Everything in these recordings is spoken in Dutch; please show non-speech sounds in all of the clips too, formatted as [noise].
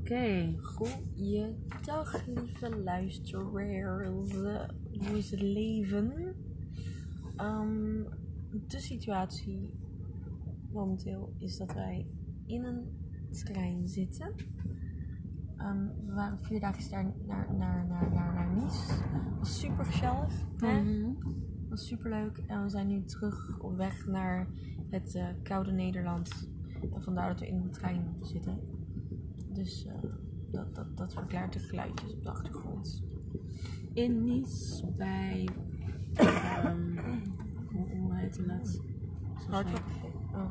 Oké. Goeiedag, lieve luisteraars. Hoe is het leven? Ehm, de situatie momenteel is dat wij in een trein zitten. Ehm, we waren vier dagen daar naar, naar, naar, naar, naar Nice. was super gezellig. hè? Mhm. was super leuk. En we zijn nu terug op weg naar het eh, koude Nederland. En vandaar dat we in de trein zitten. Dus eh, dat, dat, dat verklaart de geluidjes op de achtergrond. In Nice bij. ehm, hoe, hoe heet het? Hardrock. Oh.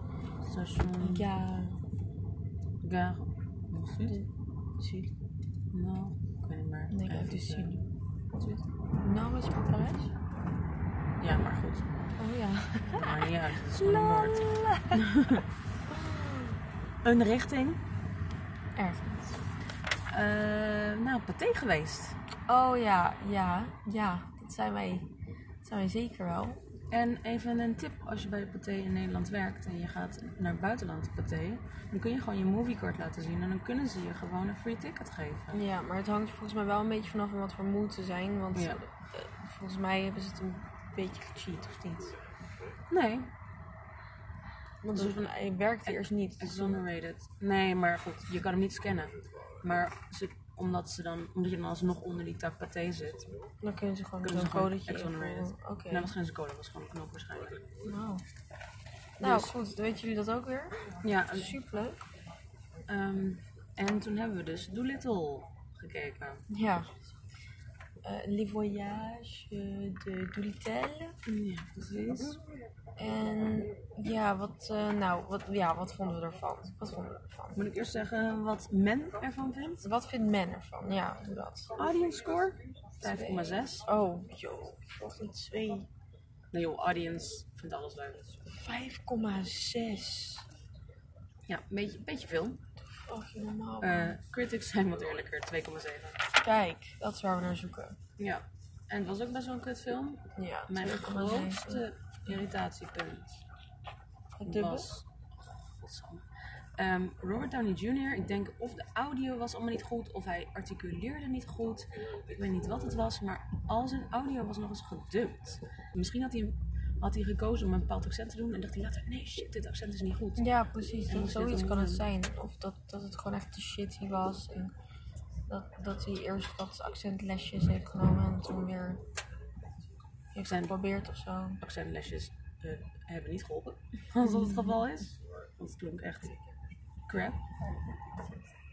Station. Ja, Gare. Sud? de Sud. No, ik weet niet meer. Nee, de eh, Sud. Sud? Nou, is het Parijs? Ja, maar goed. Oh ja. Maar uit. Het is. [laughs] Een richting. Ergens. Eh nou, paté geweest. Oh ja, ja, ja. Dat zijn wij, dat zijn wij zeker wel. En even een tip, als je bij Pathé in Nederland werkt en je gaat naar het buitenland Pathé, dan kun je gewoon je moviecard laten zien en dan kunnen ze je gewoon een free ticket geven. Ja, maar het hangt volgens mij wel een beetje vanaf van wat voor moed ze zijn. Want Ja. eh, volgens mij hebben ze het een beetje gecheat, of niet? Nee, Want dus van, hij werkte eerst niet. Dan, exonerated. Nee, maar goed, je kan hem niet scannen. Maar ze, omdat, ze dan, omdat je dan alsnog onder die tak Pathé zit, dan kunnen ze gewoon kunnen ze gewoon codetje. Oké. Dat was geen code, dat was gewoon een knop waarschijnlijk. Nou. Nou, Dus- goed. Weten jullie dat ook weer? Ja, en, Super leuk. ehm, en toen hebben we dus Doolittle gekeken. Ja. Eh Les Voyages de Doolittle. Ja, precies. En ja, wat, eh, nou, wat, ja, wat vonden we ervan? Wat vonden we ervan? Moet ik eerst zeggen wat men ervan vindt? Wat vindt men ervan? Ja, doe dat. Audience score 5,6. Oh, joh. Ik volg niet 2. Nee joh, audience vindt alles leuk. 5,6. Ja, een beetje, beetje veel. Fucking normaal. Eh, critics zijn wat eerlijker, 2,7. Kijk, dat is waar we naar zoeken. Ja. En het was ook best wel een kutfilm. Ja, Mijn 2,7. grootste irritatiepunt Het was... Godsamme. Ehm, Robert Downey Jr., ik denk of de audio was allemaal niet goed, of hij articuleerde niet goed. Ik weet niet wat het was, maar al zijn audio was nog eens gedubt. Misschien had hij, had hij gekozen om een bepaald accent te doen en dacht hij later, nee shit, dit accent is niet goed. Ja, precies. Dat, zoiets kan het zijn. Of dat, dat het gewoon echt te shitty was. En dat, dat hij eerst wat accentlesjes heeft genomen en toen weer heeft Zijn- geprobeerd of zo. Accentlesjes eh, hebben niet geholpen, [laughs] als dat het geval is. Want het klonk echt crap.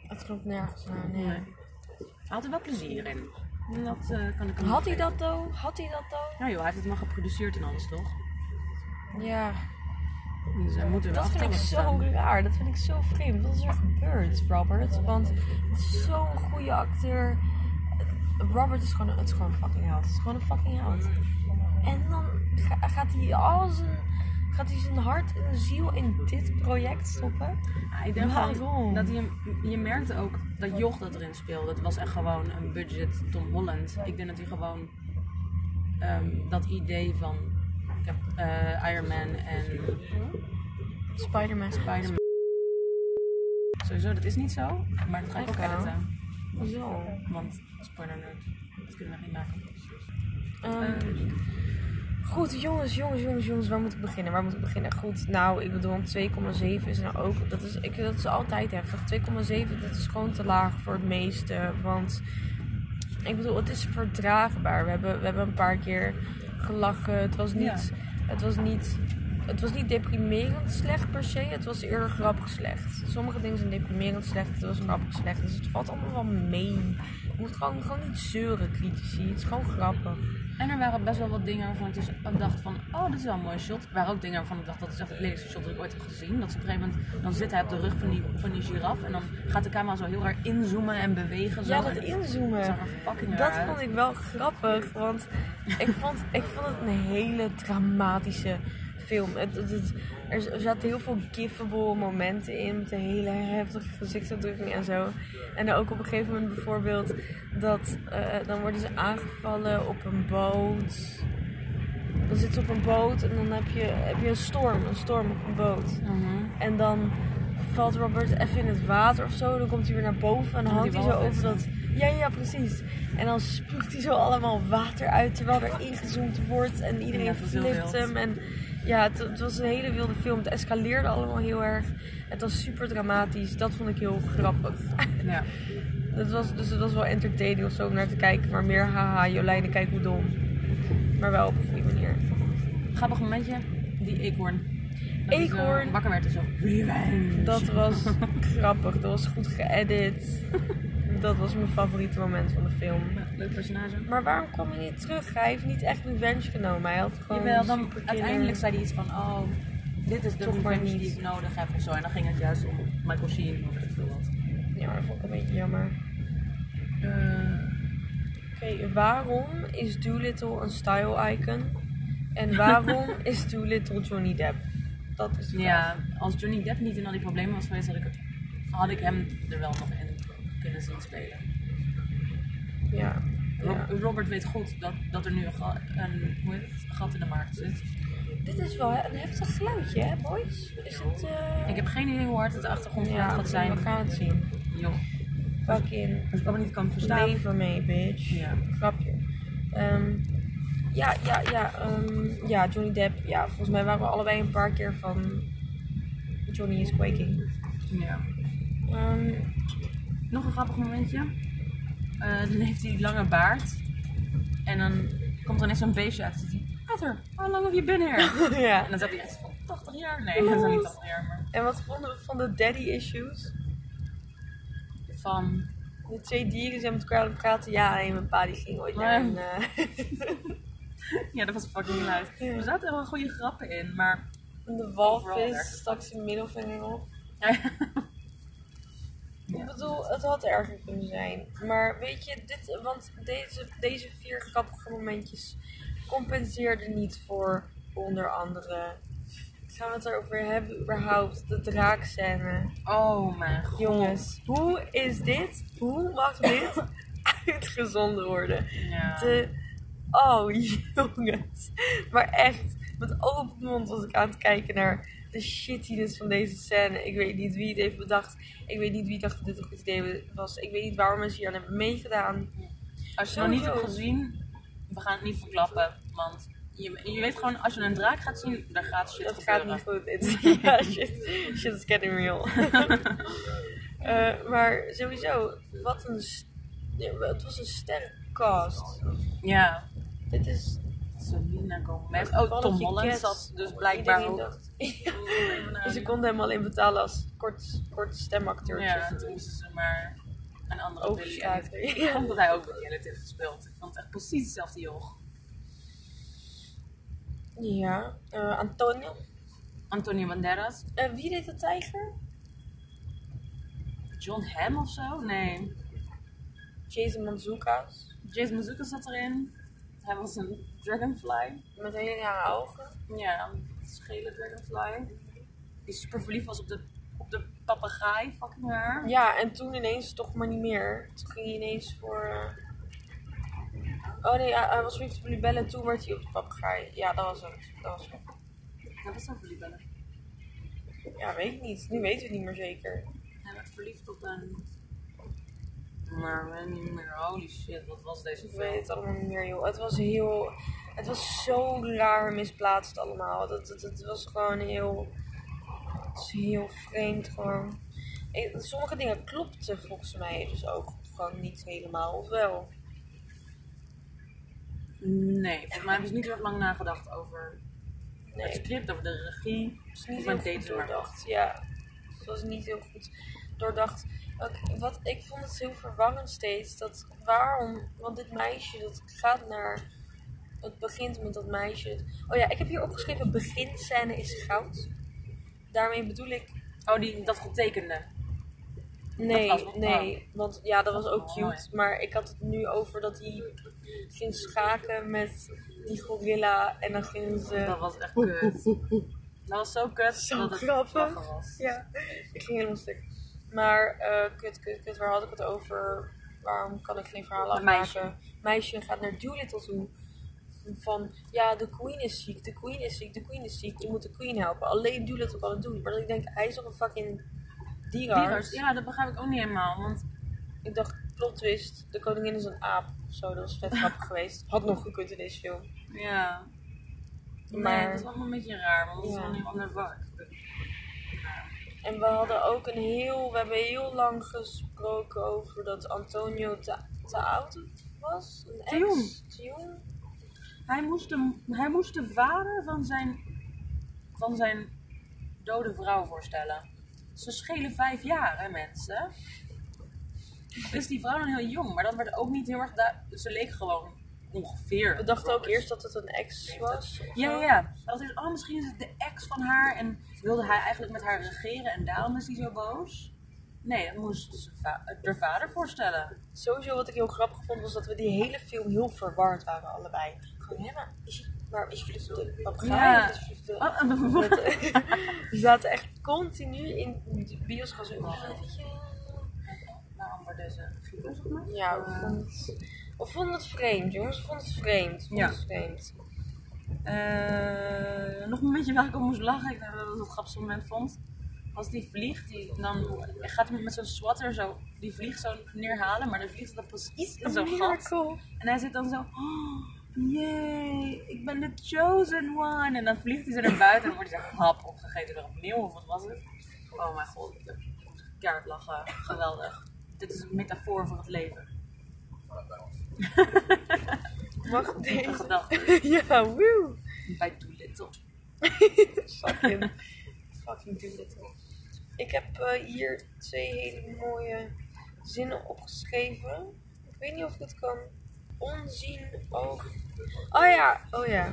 Het klonk nergens naar. Nee. Nee. Hij had er wel plezier in. En Dat eh, kan ik hem Had hij dat dan? Had hij dat dan? Nou joh, hij heeft het maar geproduceerd en alles toch? Ja, Dus hij moet er wel dat vind ik zo raar. Dat vind ik zo vreemd. Wat is er gebeurd, Robert? Want het is zo'n goede acteur. Robert is gewoon, het is gewoon een fucking held. Het is gewoon een fucking held. En dan ga- gaat hij al zijn, gaat hij zijn hart en ziel in dit project stoppen. Ja, ik denk Waarom? dat je, je merkte ook dat Joch dat erin speelde. Het was echt gewoon een budget Tom Holland. Ik denk dat hij gewoon ehm, dat idee van ik heb, eh, Iron Man en Spider-Man. Spider-Man. Sowieso, dat is niet zo, maar dat ga ik ook editen. Zo. Want spoiler alert, dat kunnen we niet maken. Ehm, Eh, Goed, jongens, jongens, jongens, jongens, waar moet ik beginnen? Waar moet ik beginnen? Goed, nou, ik bedoel, een 2,7 is nou ook, dat is, ik, dat is altijd heftig. 2,7, dat is gewoon te laag voor het meeste, want ik bedoel, het is verdraagbaar. We hebben, we hebben een paar keer gelachen, het was niet, het was niet, het was niet deprimerend slecht per se, het was eerder grappig slecht. Sommige dingen zijn deprimerend slecht, het was grappig slecht, dus het valt allemaal wel mee. Je moet gewoon, gewoon niet zeuren, critici, het is gewoon grappig. En er waren best wel wat dingen waarvan ik dus ook dacht van, oh, dit is wel een mooie shot. Er waren ook dingen waarvan ik dacht, dat is echt het lelijkste shot dat ik ooit heb gezien. Dat ze op een gegeven moment, dan zit hij op de rug van die, van die giraf en dan gaat de camera zo heel raar inzoomen en bewegen. Zo. Ja, dat En inzoomen. raar Dat uit. vond ik wel grappig, want ik vond, ik vond het een hele dramatische film. Het, het, het- er, zaten heel veel gifable momenten in, met een hele heftige gezichtsuitdrukking en zo. En dan ook op een gegeven moment bijvoorbeeld dat, eh, dan worden ze aangevallen op een boot. Dan zitten ze op een boot en dan heb je, heb je een storm, een storm op een boot. Mhm. En dan valt Robert even in het water of zo. Dan komt hij weer naar boven en dan hangt hij zo over dat... Ja, ja, precies. En dan spuugt hij zo allemaal water uit terwijl er ingezoomd wordt. En iedereen Ja, flipt hem. En ja, het, het was een hele wilde film. Het escaleerde allemaal heel erg. Het was super dramatisch. Dat vond ik heel grappig. Ja. [laughs] Het was, dus het was wel entertaining of zo om naar te kijken. Maar meer haha, Jolijne, kijk hoe dom. Maar wel op een goede manier. Grappig momentje, die eekhoorn. Dat Eekhoorn. wakker werd en zo. Revenge. Dat was [laughs] grappig. Dat was goed geëdit. [laughs] Dat was mijn favoriete moment van de film. Ja, leuk personage. Maar waarom kwam hij niet terug? Hij heeft niet echt revenge genomen. Hij had gewoon Jawel, dan uiteindelijk zei hij iets van, oh, dit is de Toch revenge niet. die ik nodig heb of zo. En dan ging het juist om Michael Sheen of ik veel wat. Ja, dat vond ik een beetje jammer. Eh, Oké, waarom is Doolittle een style icon? En waarom [laughs] is Doolittle Johnny Depp? Dat is de ja, als Johnny Depp niet in al die problemen was geweest, had ik, had ik hem er wel nog in kunnen zien spelen. Ja. Rob- ja. Robert weet goed dat, dat er nu een, een, hoe heet het, gat in de markt zit. Dit is wel een heftig geluidje, hè, boys? Is het... eh, Ik heb geen idee hoe hard het achtergrondgeluid ja, gaat zijn. we gaan het zien. Joh, Fucking als ik allemaal niet kan verstaan. lever mee, bitch. Ja. Grapje. Ehm, ja, ja, ja. ehm, ja, Johnny Depp. Ja, volgens mij waren we allebei een paar keer van Johnny is quaking. ja. Ehm, Nog een grappig momentje. Eh, dan heeft hij die lange baard. En dan komt er ineens zo'n beestje uit. En hij, how long have you been here? [laughs] ja. En dan zegt hij echt van 80 jaar. Nee, dat is niet 80 jaar, maar En wat vonden we van de daddy issues? van... De twee dieren zijn met elkaar aan het praten. Ja, en mijn pa die ging ooit naar een... eh, [laughs] Ja, dat was fucking luid. Er zaten wel goede grappen in, maar... de walvis stak zijn middelvinger op. Ja. [laughs] Ik bedoel, het had erger kunnen zijn. Maar weet je, dit, want deze, deze vier grappige momentjes compenseerden niet voor onder andere. Gaan we het erover hebben überhaupt? De draakscène. Oh mijn god. Jongens, hoe is dit? Hoe mag dit [laughs] uitgezonden worden? Ja. De, oh [laughs] jongens. Maar echt, met open mond was ik aan het kijken naar de shittiness van deze scène. Ik weet niet wie het heeft bedacht. Ik weet niet wie dacht dat dit een goed idee was. Ik weet niet waarom mensen hier aan hebben meegedaan. Als je het nog niet hebt gezien, we gaan het niet verklappen. Want je, je weet gewoon, als je een draak gaat zien, dan gaat shit Dat gaat niet goed. [laughs] [laughs] Ja, shit, shit is getting real. [laughs] Eh, maar sowieso, wat een... ja, Het was een sterke cast. Ja. Dit is... Selena Gomez. Oh, Tom Holland zat dus blijkbaar ook. [laughs] dacht- Dus ze konden hem alleen betalen als kort, kort stemacteurtje. Ja, en toen moesten ze maar een andere Billy Overschakelen. Elliot. [laughs] Ja, omdat hij ook Billy Elliot heeft gespeeld. Ik vond het echt precies hetzelfde joch. Ja, eh, Antonio. Antonio Banderas. Eh, wie deed de tijger? John Hamm of zo? Nee. Jason Manzoukas. Jason Mazuka zat erin. Hij was een dragonfly. Met hele rare ogen. Ja, een schele dragonfly. Die super verliefd was op de, op de papegaai. Fucking raar. Ja, en toen ineens toch maar niet meer. Toen ging hij ineens voor... eh, Oh nee, hij, hij was verliefd op Libelle en toen werd hij op de papegaai. Ja, dat was het. Dat was het. Hij was ook verliefd bellen. Ja, weet ik niet. Nu weten we het niet meer zeker. Hij werd verliefd op een... Maar weet niet meer. Holy shit, wat was deze Ik weet film? het allemaal niet meer, joh. Het was heel... Het was zo raar misplaatst allemaal. Het, het, het was gewoon heel... Het heel vreemd gewoon. Sommige dingen klopten volgens mij dus ook gewoon niet helemaal. Of wel? Nee, volgens mij hebben ze niet heel erg lang nagedacht over Nee, het het script, over de regie. is niet heel goed doordacht. Ja, het was niet heel goed doordacht. Ook, wat, ik vond het heel verwarrend steeds. Dat waarom... Want dit meisje, dat gaat naar... Het begint met dat meisje. Oh ja, ik heb hier opgeschreven: beginscène is goud. Daarmee bedoel ik Oh, die, dat getekende. Nee, Dat nee. Want ja, dat was Dat ook was wel cute. Maar ik had het nu over dat hij ging schaken met die gorilla. En dan gingen ze... Dat was echt kut. Dat was zo kut Zo dat grappig. was. Ja, ik ging helemaal stuk. Maar eh, kut, kut, kut. Waar had ik het over? Waarom kan ik geen verhaal Een meisje. afmaken? Meisje gaat naar Doolittle toe. Van, ja, de queen is ziek, de queen is ziek, de queen is ziek. Je moet de queen helpen. Alleen Doolittle kan het doen. Maar dat ik denk, hij is toch een fucking. Dierenarts. Ja, dat begrijp ik ook niet helemaal. Want Ik dacht, plot twist, de koningin is een aap of zo. Dat was vet [laughs] grappig geweest. Had nog gekund in deze film. ja. Nee, Maar- dat is allemaal een beetje raar, want dat is wel een ander vak. En we hadden ook een heel, we hebben heel lang gesproken over dat Antonio te, te oud was. Een ex. Te jong. Te jong. Hij moest, de, hij moest de vader van zijn, van zijn dode vrouw voorstellen. Ze schelen vijf jaar, hè, mensen. Dus die vrouw dan heel jong, maar dat werd ook niet heel erg. Ze leek gewoon ongeveer. We dachten ook eerst dat het een ex was. Ja, ja, ja. Dat is, oh, misschien is het de ex van haar en wilde hij eigenlijk met haar regeren en daarom is hij zo boos. Nee, dat moest haar vader voorstellen. Sowieso wat ik heel grappig vond was dat we die hele film heel verward waren allebei. Maar is je, maar is de papegaai Ja. Oh, Met- [laughs] We zaten echt continu in de bioscoop. zo, "Oh, Waarom worden deze maar? Ja, we vonden het, we vonden het vreemd, jongens. We vonden het vreemd. We vonden Ja. het vreemd. Eh, nog een beetje waar ik op moest lachen, ik dacht dat ik het een grappig moment vond. Als die vliegt, die, dan gaat hij met zo'n swatter zo, die vliegt zo neerhalen, maar de vliegt dan precies in zo'n gat. En hij zit dan zo, oh, yay, ik ben de chosen one. En dan vliegt hij zo naar buiten en dan wordt hij zo hap opgegeten door een meeuw of wat was het? Oh mijn god, ik heb keihard lachen. Geweldig. Dit is een metafoor voor het leven. [laughs] Mag deze? gedachte. [laughs] ja, woe. Bij Doolittle. [laughs] Fucking, fucking Doolittle. Ik heb eh, hier twee hele mooie zinnen opgeschreven. Ik weet niet of ik het kan onzien ook. Oh ja, oh ja.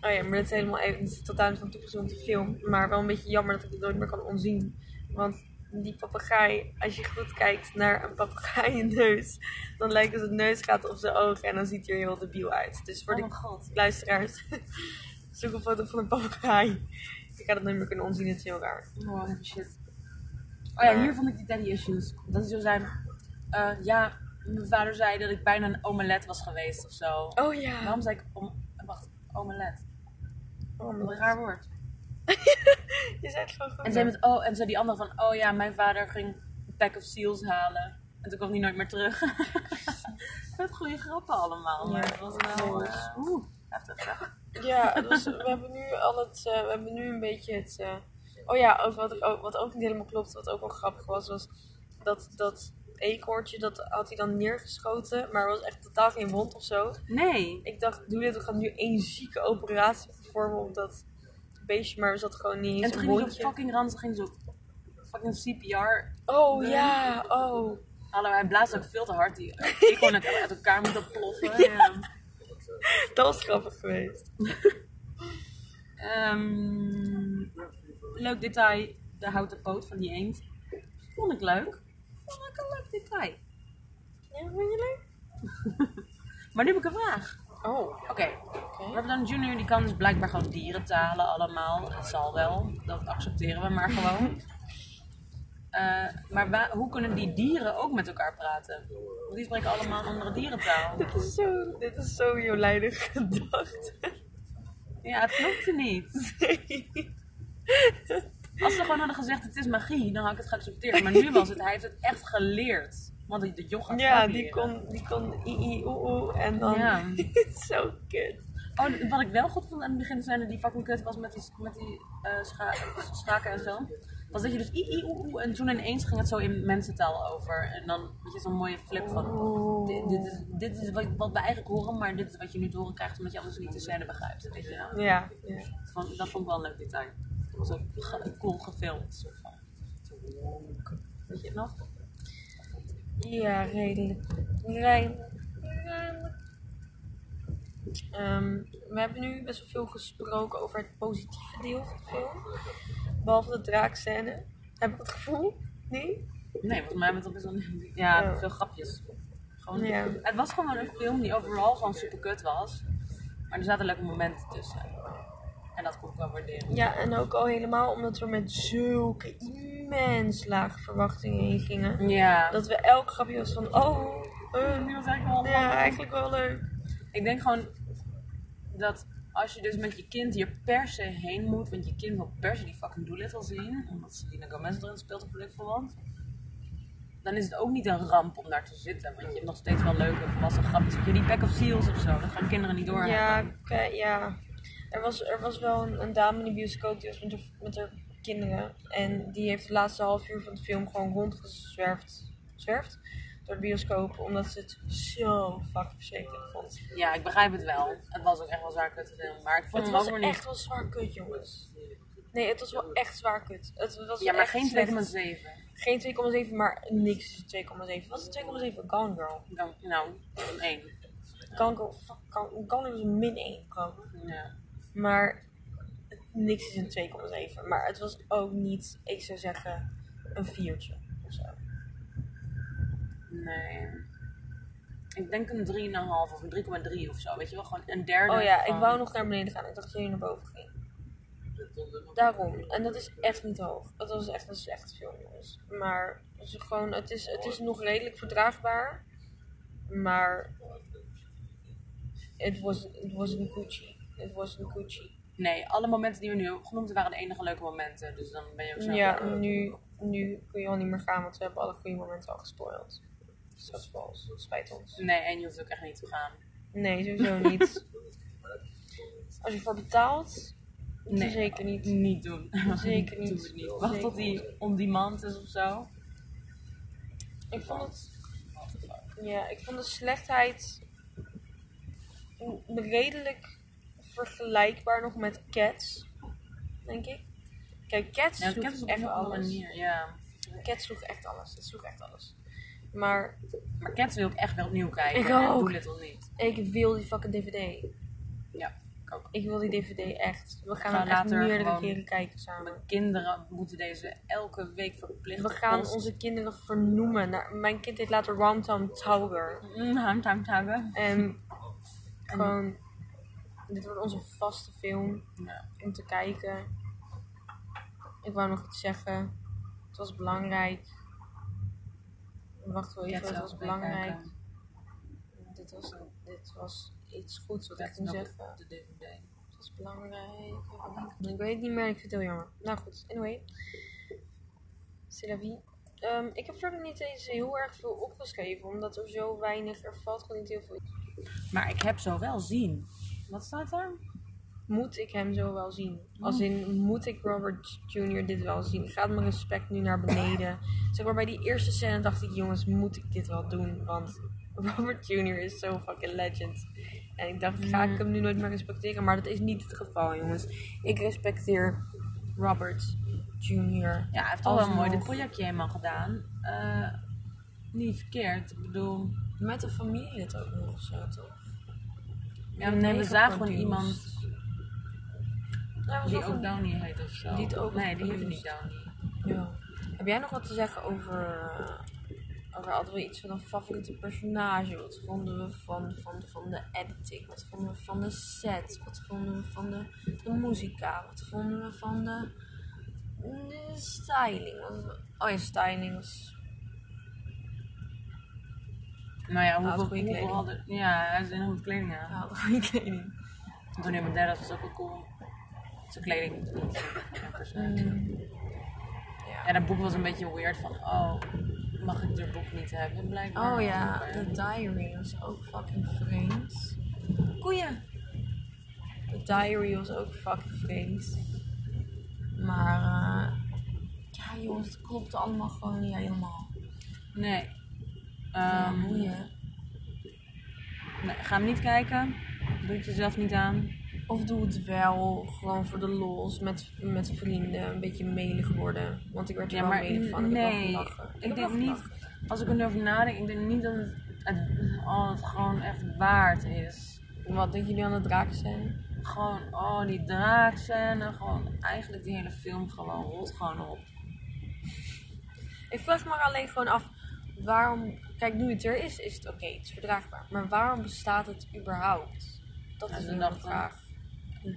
Oh ja, maar dat is helemaal even, is totaal niet van toepassing op de film. Maar wel een beetje jammer dat ik het nooit meer kan onzien. Want die papegaai, als je goed kijkt naar een papegaaienneus, dan lijkt het het neus gaat op zijn ogen en dan ziet hij er heel debiel uit. Dus voor Oh de god. luisteraars, [laughs] zoek een foto van een papegaai. Ik ga dat nooit meer kunnen onzien, het is heel raar. Oh, shit. Oh ja, hier vond ik die daddy issues. Dat is zo zijn. eh, ja, mijn vader zei dat ik bijna een omelet was geweest of zo. Oh ja. Waarom zei ik om, wacht, omelet? Wat een raar woord. [laughs] Je zei het gewoon goed. En zei met oh, en zei die andere van, oh ja, mijn vader ging een pack of seals halen. En toen kwam hij nooit meer terug. [laughs] Vet goede grappen allemaal. Maar Ja. het was wel, eh, oeh, heftig. Ja, dus we hebben nu al het, eh, we hebben nu een beetje het. eh, oh ja, ook wat, ook, wat ook niet helemaal klopt, wat ook wel grappig was, was dat dat eekhoortje, dat had hij dan neergeschoten, maar er was echt totaal geen wond of zo. Nee. Ik dacht, doe dit, we gaan nu één zieke operatie performen op dat beestje, maar er zat gewoon niet En eens toen ging hij zo fucking ranzig, ging hij zo fucking CPR Oh ja, oh. Hallo, hij blaast ook veel te hard. Die [laughs] net uit elkaar moeten ploffen. Ja. Dat was grappig geweest. [laughs] Ehm, leuk detail, de houten poot van die eend. Vond ik leuk. Leuk detail. Ja, leuk? [laughs] Maar nu heb ik een vraag. Oh, Oké, Robert Downey Jr. die kan dus blijkbaar gewoon dieren talen allemaal. Het zal wel, dat accepteren we maar gewoon. [laughs] Eh, maar wa- hoe kunnen die dieren ook met elkaar praten? Want die spreken allemaal een andere dierentaal. dit is zo, dit is zo jolijnig gedacht. Ja, het klopte niet. [laughs] Als ze gewoon hadden gezegd het is magie, dan had ik het geaccepteerd. Maar nu was het, hij heeft het echt geleerd. Want de yoga Ja, die kon, die kon i, i, oe, oe en dan... Ja. [laughs] zo kut. Oh, wat ik wel goed vond aan het begin zijn die fucking kut was met die, met die eh, scha schaken en zo. Was dat je dus i, i, oe, oe, en toen ineens ging het zo in mensentaal over. En dan had je zo'n mooie flip van, dit, dit is, dit is wat, wat we eigenlijk horen, maar dit is wat je nu te horen krijgt omdat je anders niet de scène begrijpt. Weet je wel? Ja, ja. Dat vond, dat vond ik wel een leuk detail. Was ook cool gefilmd. soort van. Weet je het nog? Ja, redelijk. Redelijk. Redelijk. Ehm, we hebben nu best wel veel gesproken over het positieve deel van de film. Behalve de draakscène. Heb ik het gevoel? Nee? Nee, volgens mij hebben we het ook best wel... Ja, Ja. veel grapjes. Gewoon, Ja. Het was gewoon een film die overal gewoon super kut was. Maar er zaten leuke momenten tussen. En dat kon ik wel waarderen. Ja, en ook al helemaal omdat we met zulke immens lage verwachtingen heen gingen. Ja. Dat we elk grapje was van, oh, eh, die was eigenlijk wel ja, eigenlijk wel leuk. Ik denk gewoon dat als je dus met je kind hier per se heen moet, want je kind wil per se die fucking Doolittle zien, omdat Selena Gomez erin speelt ik veel wat, dan is het ook niet een ramp om daar te zitten. Want je hebt nog steeds wel leuke volwassen grapjes. Heb je die Pack of Seals of zo? Dat gaan kinderen niet door. Ja, ja. Er was, er was wel een, een dame in de bioscoop die was met haar, met haar kinderen. En die heeft de laatste half uur van de film gewoon rondgezwerfd zwerfd door de bioscoop. Omdat ze het zo fucking verschrikkelijk vond. Ja, ik begrijp het wel. Het was ook echt wel zwaar kut te doen. Maar ik vond Het hem was ook echt niet. wel zwaar kut, jongens. Nee, het was wel echt zwaar kut. Het was Ja, maar geen slecht. 2,7. Geen 2,7, maar niks is 2,7. Wat is 2,7? Gone Girl. Nou, een 1. Gone Girl, fuck, Gone, Girl is een min 1 bro. Ja. Maar niks is een 2,7. Maar het was ook niet, ik zou zeggen, een viertje of zo. Nee. Ik denk een 3,5 of een 3,3 of zo. Weet je wel, gewoon een derde. Oh ja, ik wou nog naar beneden gaan. Ik dacht dat jullie naar boven gingen. Daarom. En dat is echt niet hoog. Dat was echt een slecht film, jongens. Maar het is, gewoon, het, is, het is nog redelijk verdraagbaar. Maar het was, het was een Gucci. Het was een Gucci. Nee, alle momenten die we nu hebben genoemd waren de enige leuke momenten. Dus dan ben je ook zo. Ja, nu, nu kun je al niet meer gaan, want we hebben alle goede momenten al gespoild. Dus dat is wel, spijt ons. Nee, en je hoeft ook echt niet te gaan. Nee, sowieso [laughs] niet. Als je voor betaalt, Nee, zeker niet. Niet doen. Zeker [laughs] niet. Doe het niet. Wacht tot die on demand is of zo. Ik vond het. Ja, ik vond de slechtheid redelijk vergelijkbaar nog met Cats, denk ik. Kijk, Cats Ja, sloeg echt alles. manier. Ja. Cats sloeg echt alles. Het sloeg echt alles. Maar Maar Cats wil ik echt wel opnieuw kijken. Ik ook. Doolittle niet. ik wil die fucking DVD. Ja, ik ook. Ik wil die DVD echt. We gaan gaan later meerdere keren kijken samen. Mijn kinderen moeten deze elke week verplicht We gaan onze kinderen vernoemen. Naar, mijn kind heet later Tower. Mm, Hamtime Taggen. [laughs] En gewoon, dit wordt onze vaste film Ja. om te kijken. Ik wou nog iets zeggen. Het was belangrijk. Wacht wel even, het was belangrijk. kijken. Dit was, dit was iets goeds wat ik nog zeggen. de DVD. Het was belangrijk. Ik weet het niet meer, ik vind het heel jammer. Nou goed, anyway. C'est la vie. Ehm, ik heb verder niet eens heel erg veel opgeschreven, omdat er zo weinig, er valt gewoon niet heel veel. Maar ik heb zo wel zien. Wat staat er? Moet ik hem zo wel zien? Als in, moet ik Robert Jr. dit wel zien? Gaat mijn respect nu naar beneden? Zeg maar, bij die eerste scène dacht ik, jongens, moet ik dit wel doen? Want [laughs] Robert Jr. is zo fucking legend. En ik dacht, ga ik hem nu nooit meer respecteren? Maar dat is niet het geval, jongens. Ik respecteer Robert Jr. Ja, hij heeft al wel een mooi dit projectje helemaal gedaan. Eh, niet verkeerd. Ik bedoel, Met de familie het ook nog zo, toch? Ja, Nee, nee, we zagen gewoon iemand die ook van- Downey heet of zo. Die het ook nee, die heette geproduced. niet Downey. Ja. Heb jij nog wat te zeggen over, eh, over hadden we iets van een favoriete personage? Wat vonden we van, van, van de editing? Wat vonden we van de set? Wat vonden we van de, de muzika? Wat vonden we van de, de styling? Wat- Oh ja, styling was... Nou ja, had hoeveel, goede kleding. hadden... Ja, hij is in goed kleding aan. Ja, goede kleding. Antonio Banderas was ook wel cool. Zijn kleding. Se. Ja. Ja, dat boek was een beetje weird van, oh, mag ik dit boek niet hebben blijkbaar. Oh ja, de diary was ook fucking vreemd. Koeien! De diary was ook fucking vreemd. Maar, eh ja jongens, het klopte allemaal gewoon niet helemaal. Nee. Ja, Ehm, boeien. nee. Ga hem niet kijken. Doe het jezelf niet aan. Of doe het wel gewoon voor de lols met, met vrienden een beetje melig worden. Want ik werd er Ja, wel maar melig van. Ik nee. Ik denk niet, als ik er nu over nadenk, ik denk niet dat het, het, oh, het gewoon echt waard is. Wat denk jullie aan de draak zijn? Gewoon, oh, die draakscène, gewoon eigenlijk die hele film gewoon rolt gewoon op. Ik vraag me alleen gewoon af, waarom... Kijk, nu het er is, is het oké, het is verdraagbaar. Maar waarom bestaat het überhaupt? Dat is de dachten- vraag.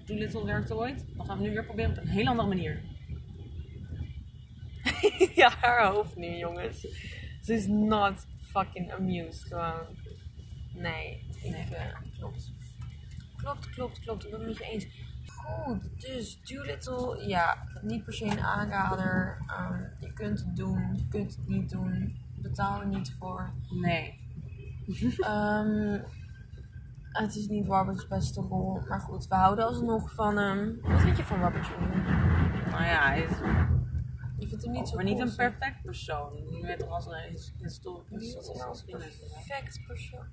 Doolittle werkte ooit. Dan gaan we nu weer proberen op een heel andere manier. [laughs] ja, haar hoofd nu, jongens. Ze is not fucking amused, gewoon. Nee, ik, Nee. eh, klopt. klopt, klopt, klopt. Ik ben het met je eens. Goed, dus Doolittle, ja, niet per se een aanrader. Ehm, je kunt het doen, je kunt het niet doen. Betaal er niet voor. Nee. [laughs] Ehm, het is niet Robert's beste rol, maar goed, we houden alsnog van hem. Wat vind je van Robert Jr.? Nou ja, hij is Je vindt hem niet zo maar niet een perfect persoon. Je weet toch als een his- histo- Wie is nou een perfect persoon?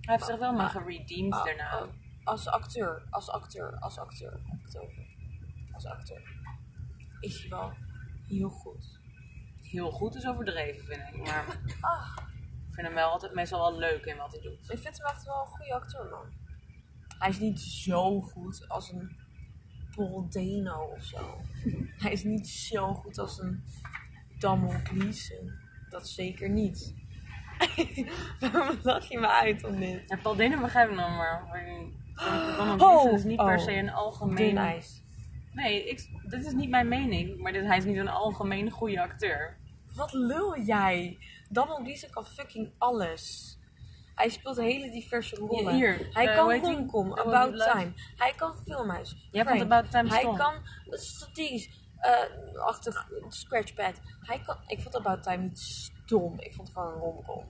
Hij heeft zich wel maar geredeemd ah, daarna. ah, als acteur, als acteur, als acteur, heb ik het over. Als acteur. Is hij wel heel goed. Heel goed is overdreven, vind ik. Maar [laughs] Ah, ik vind hem wel altijd meestal wel leuk in wat hij doet. ik vind hem echt wel een goede acteur, man. Hij is niet zo goed als een Paul Dano of zo. [laughs] Hij is niet zo goed als een Damon Gleeson. Dat zeker niet. [laughs] Waarom lach je me uit om dit? Ja, Paul Denen begrijp ik nog maar. maar Donald [gasps] Oh, Gleeson is niet per oh. se een algemeen... Nee, ik, dit is niet mijn mening. Maar dit, hij is niet een algemeen goede acteur. Wat lul jij? Damon Gleeson kan fucking alles. Hij speelt hele diverse rollen. hier, hij eh, kan romcom, Oh, About leuk. Time. Hij kan filmhuis. Jij vond Frank. About Time Hij kan strategisch, eh achtig scratchpad. Hij kan, ik vond About Time niet stom. Ik vond het gewoon een romcom.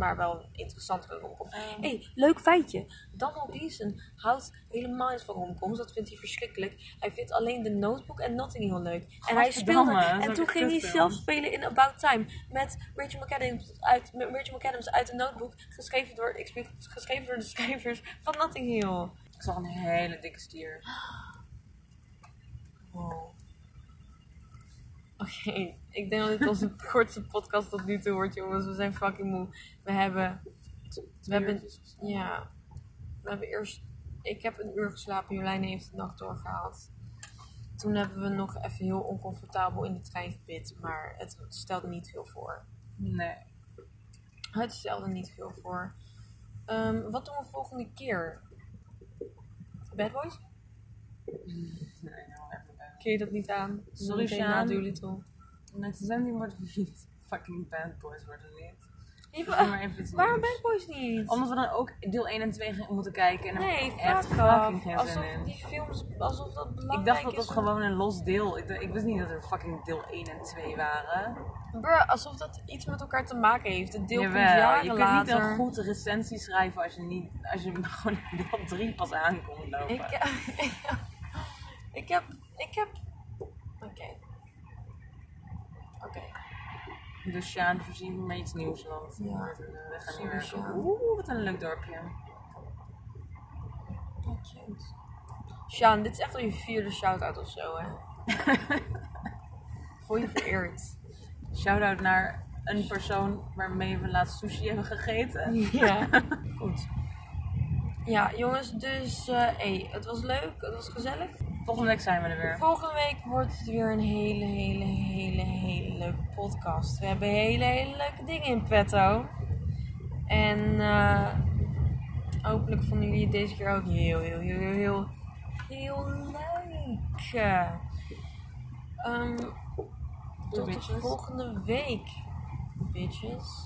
Maar wel een interessantere romcom. Ehm. hey, leuk feitje. Donald Gleeson houdt helemaal niet van romcoms. Dat vindt hij verschrikkelijk. Hij vindt alleen de Notebook en Notting Hill leuk. En hij speelde. En toen een ging hij zelf spelen in About Time. Met Rachel McAdams uit, met Rachel McAdams uit de Notebook. Geschreven door, ik spreek- geschreven door de schrijvers van Notting Hill. Ik zag een hele dikke stier. Wow. Oké, ik denk dat dit onze [laughs] kortste podcast tot nu toe wordt, jongens. We zijn fucking moe. We hebben, we hebben, ja, we hebben eerst, ik heb een uur geslapen. Jolijn heeft de nacht doorgehaald. Toen hebben we nog even heel oncomfortabel in de trein gebit, maar het stelde niet veel voor. Nee. Het stelde niet veel voor. Ehm, wat doen we volgende keer? Bad Boys? Nee, nou even Kun je dat niet aan? Sorry, Sjaan. Doolittle. Zending wordt het niet. Fucking Bad Boys wordt het niet. Je- maar even Waarom. Bad Boys niet? Omdat we dan ook deel 1 en 2 gaan- moeten kijken. En Nee, echt fuck fucking geen Alsof in. die films, alsof dat belangrijk Ik dacht dat dat is. gewoon een los deel. Ik, ik wist niet dat er fucking deel 1 en 2 waren. Bruh, alsof dat iets met elkaar te maken heeft. Het deel komt Jawel, jaren je kunt niet een goed recensie schrijven als je, niet, als je [laughs] gewoon deel 3 pas aankomt lopen. Ik, [laughs] ik heb, ik heb, oké. Oké. Dus Sjaan, voorzien me met iets nieuws, want Ja. we gaan werken. Sjaan. Oeh, wat een leuk dorpje. Oh, cute. Sjaan, dit is echt al je vierde shout-out of zo, hè? [laughs] Voel je vereerd. Shout-out naar een persoon waarmee we laatst sushi hebben gegeten. Ja, [laughs] goed. Ja, jongens, dus eh hey, het was leuk, het was gezellig. Volgende week zijn we er weer. Volgende week wordt het weer een hele, hele, hele, hele leuke podcast. We hebben hele, hele leuke dingen in petto. En eh, hopelijk vonden jullie het deze keer ook heel, heel, heel, heel, heel, heel leuk. Ehm, tot de volgende week, bitches.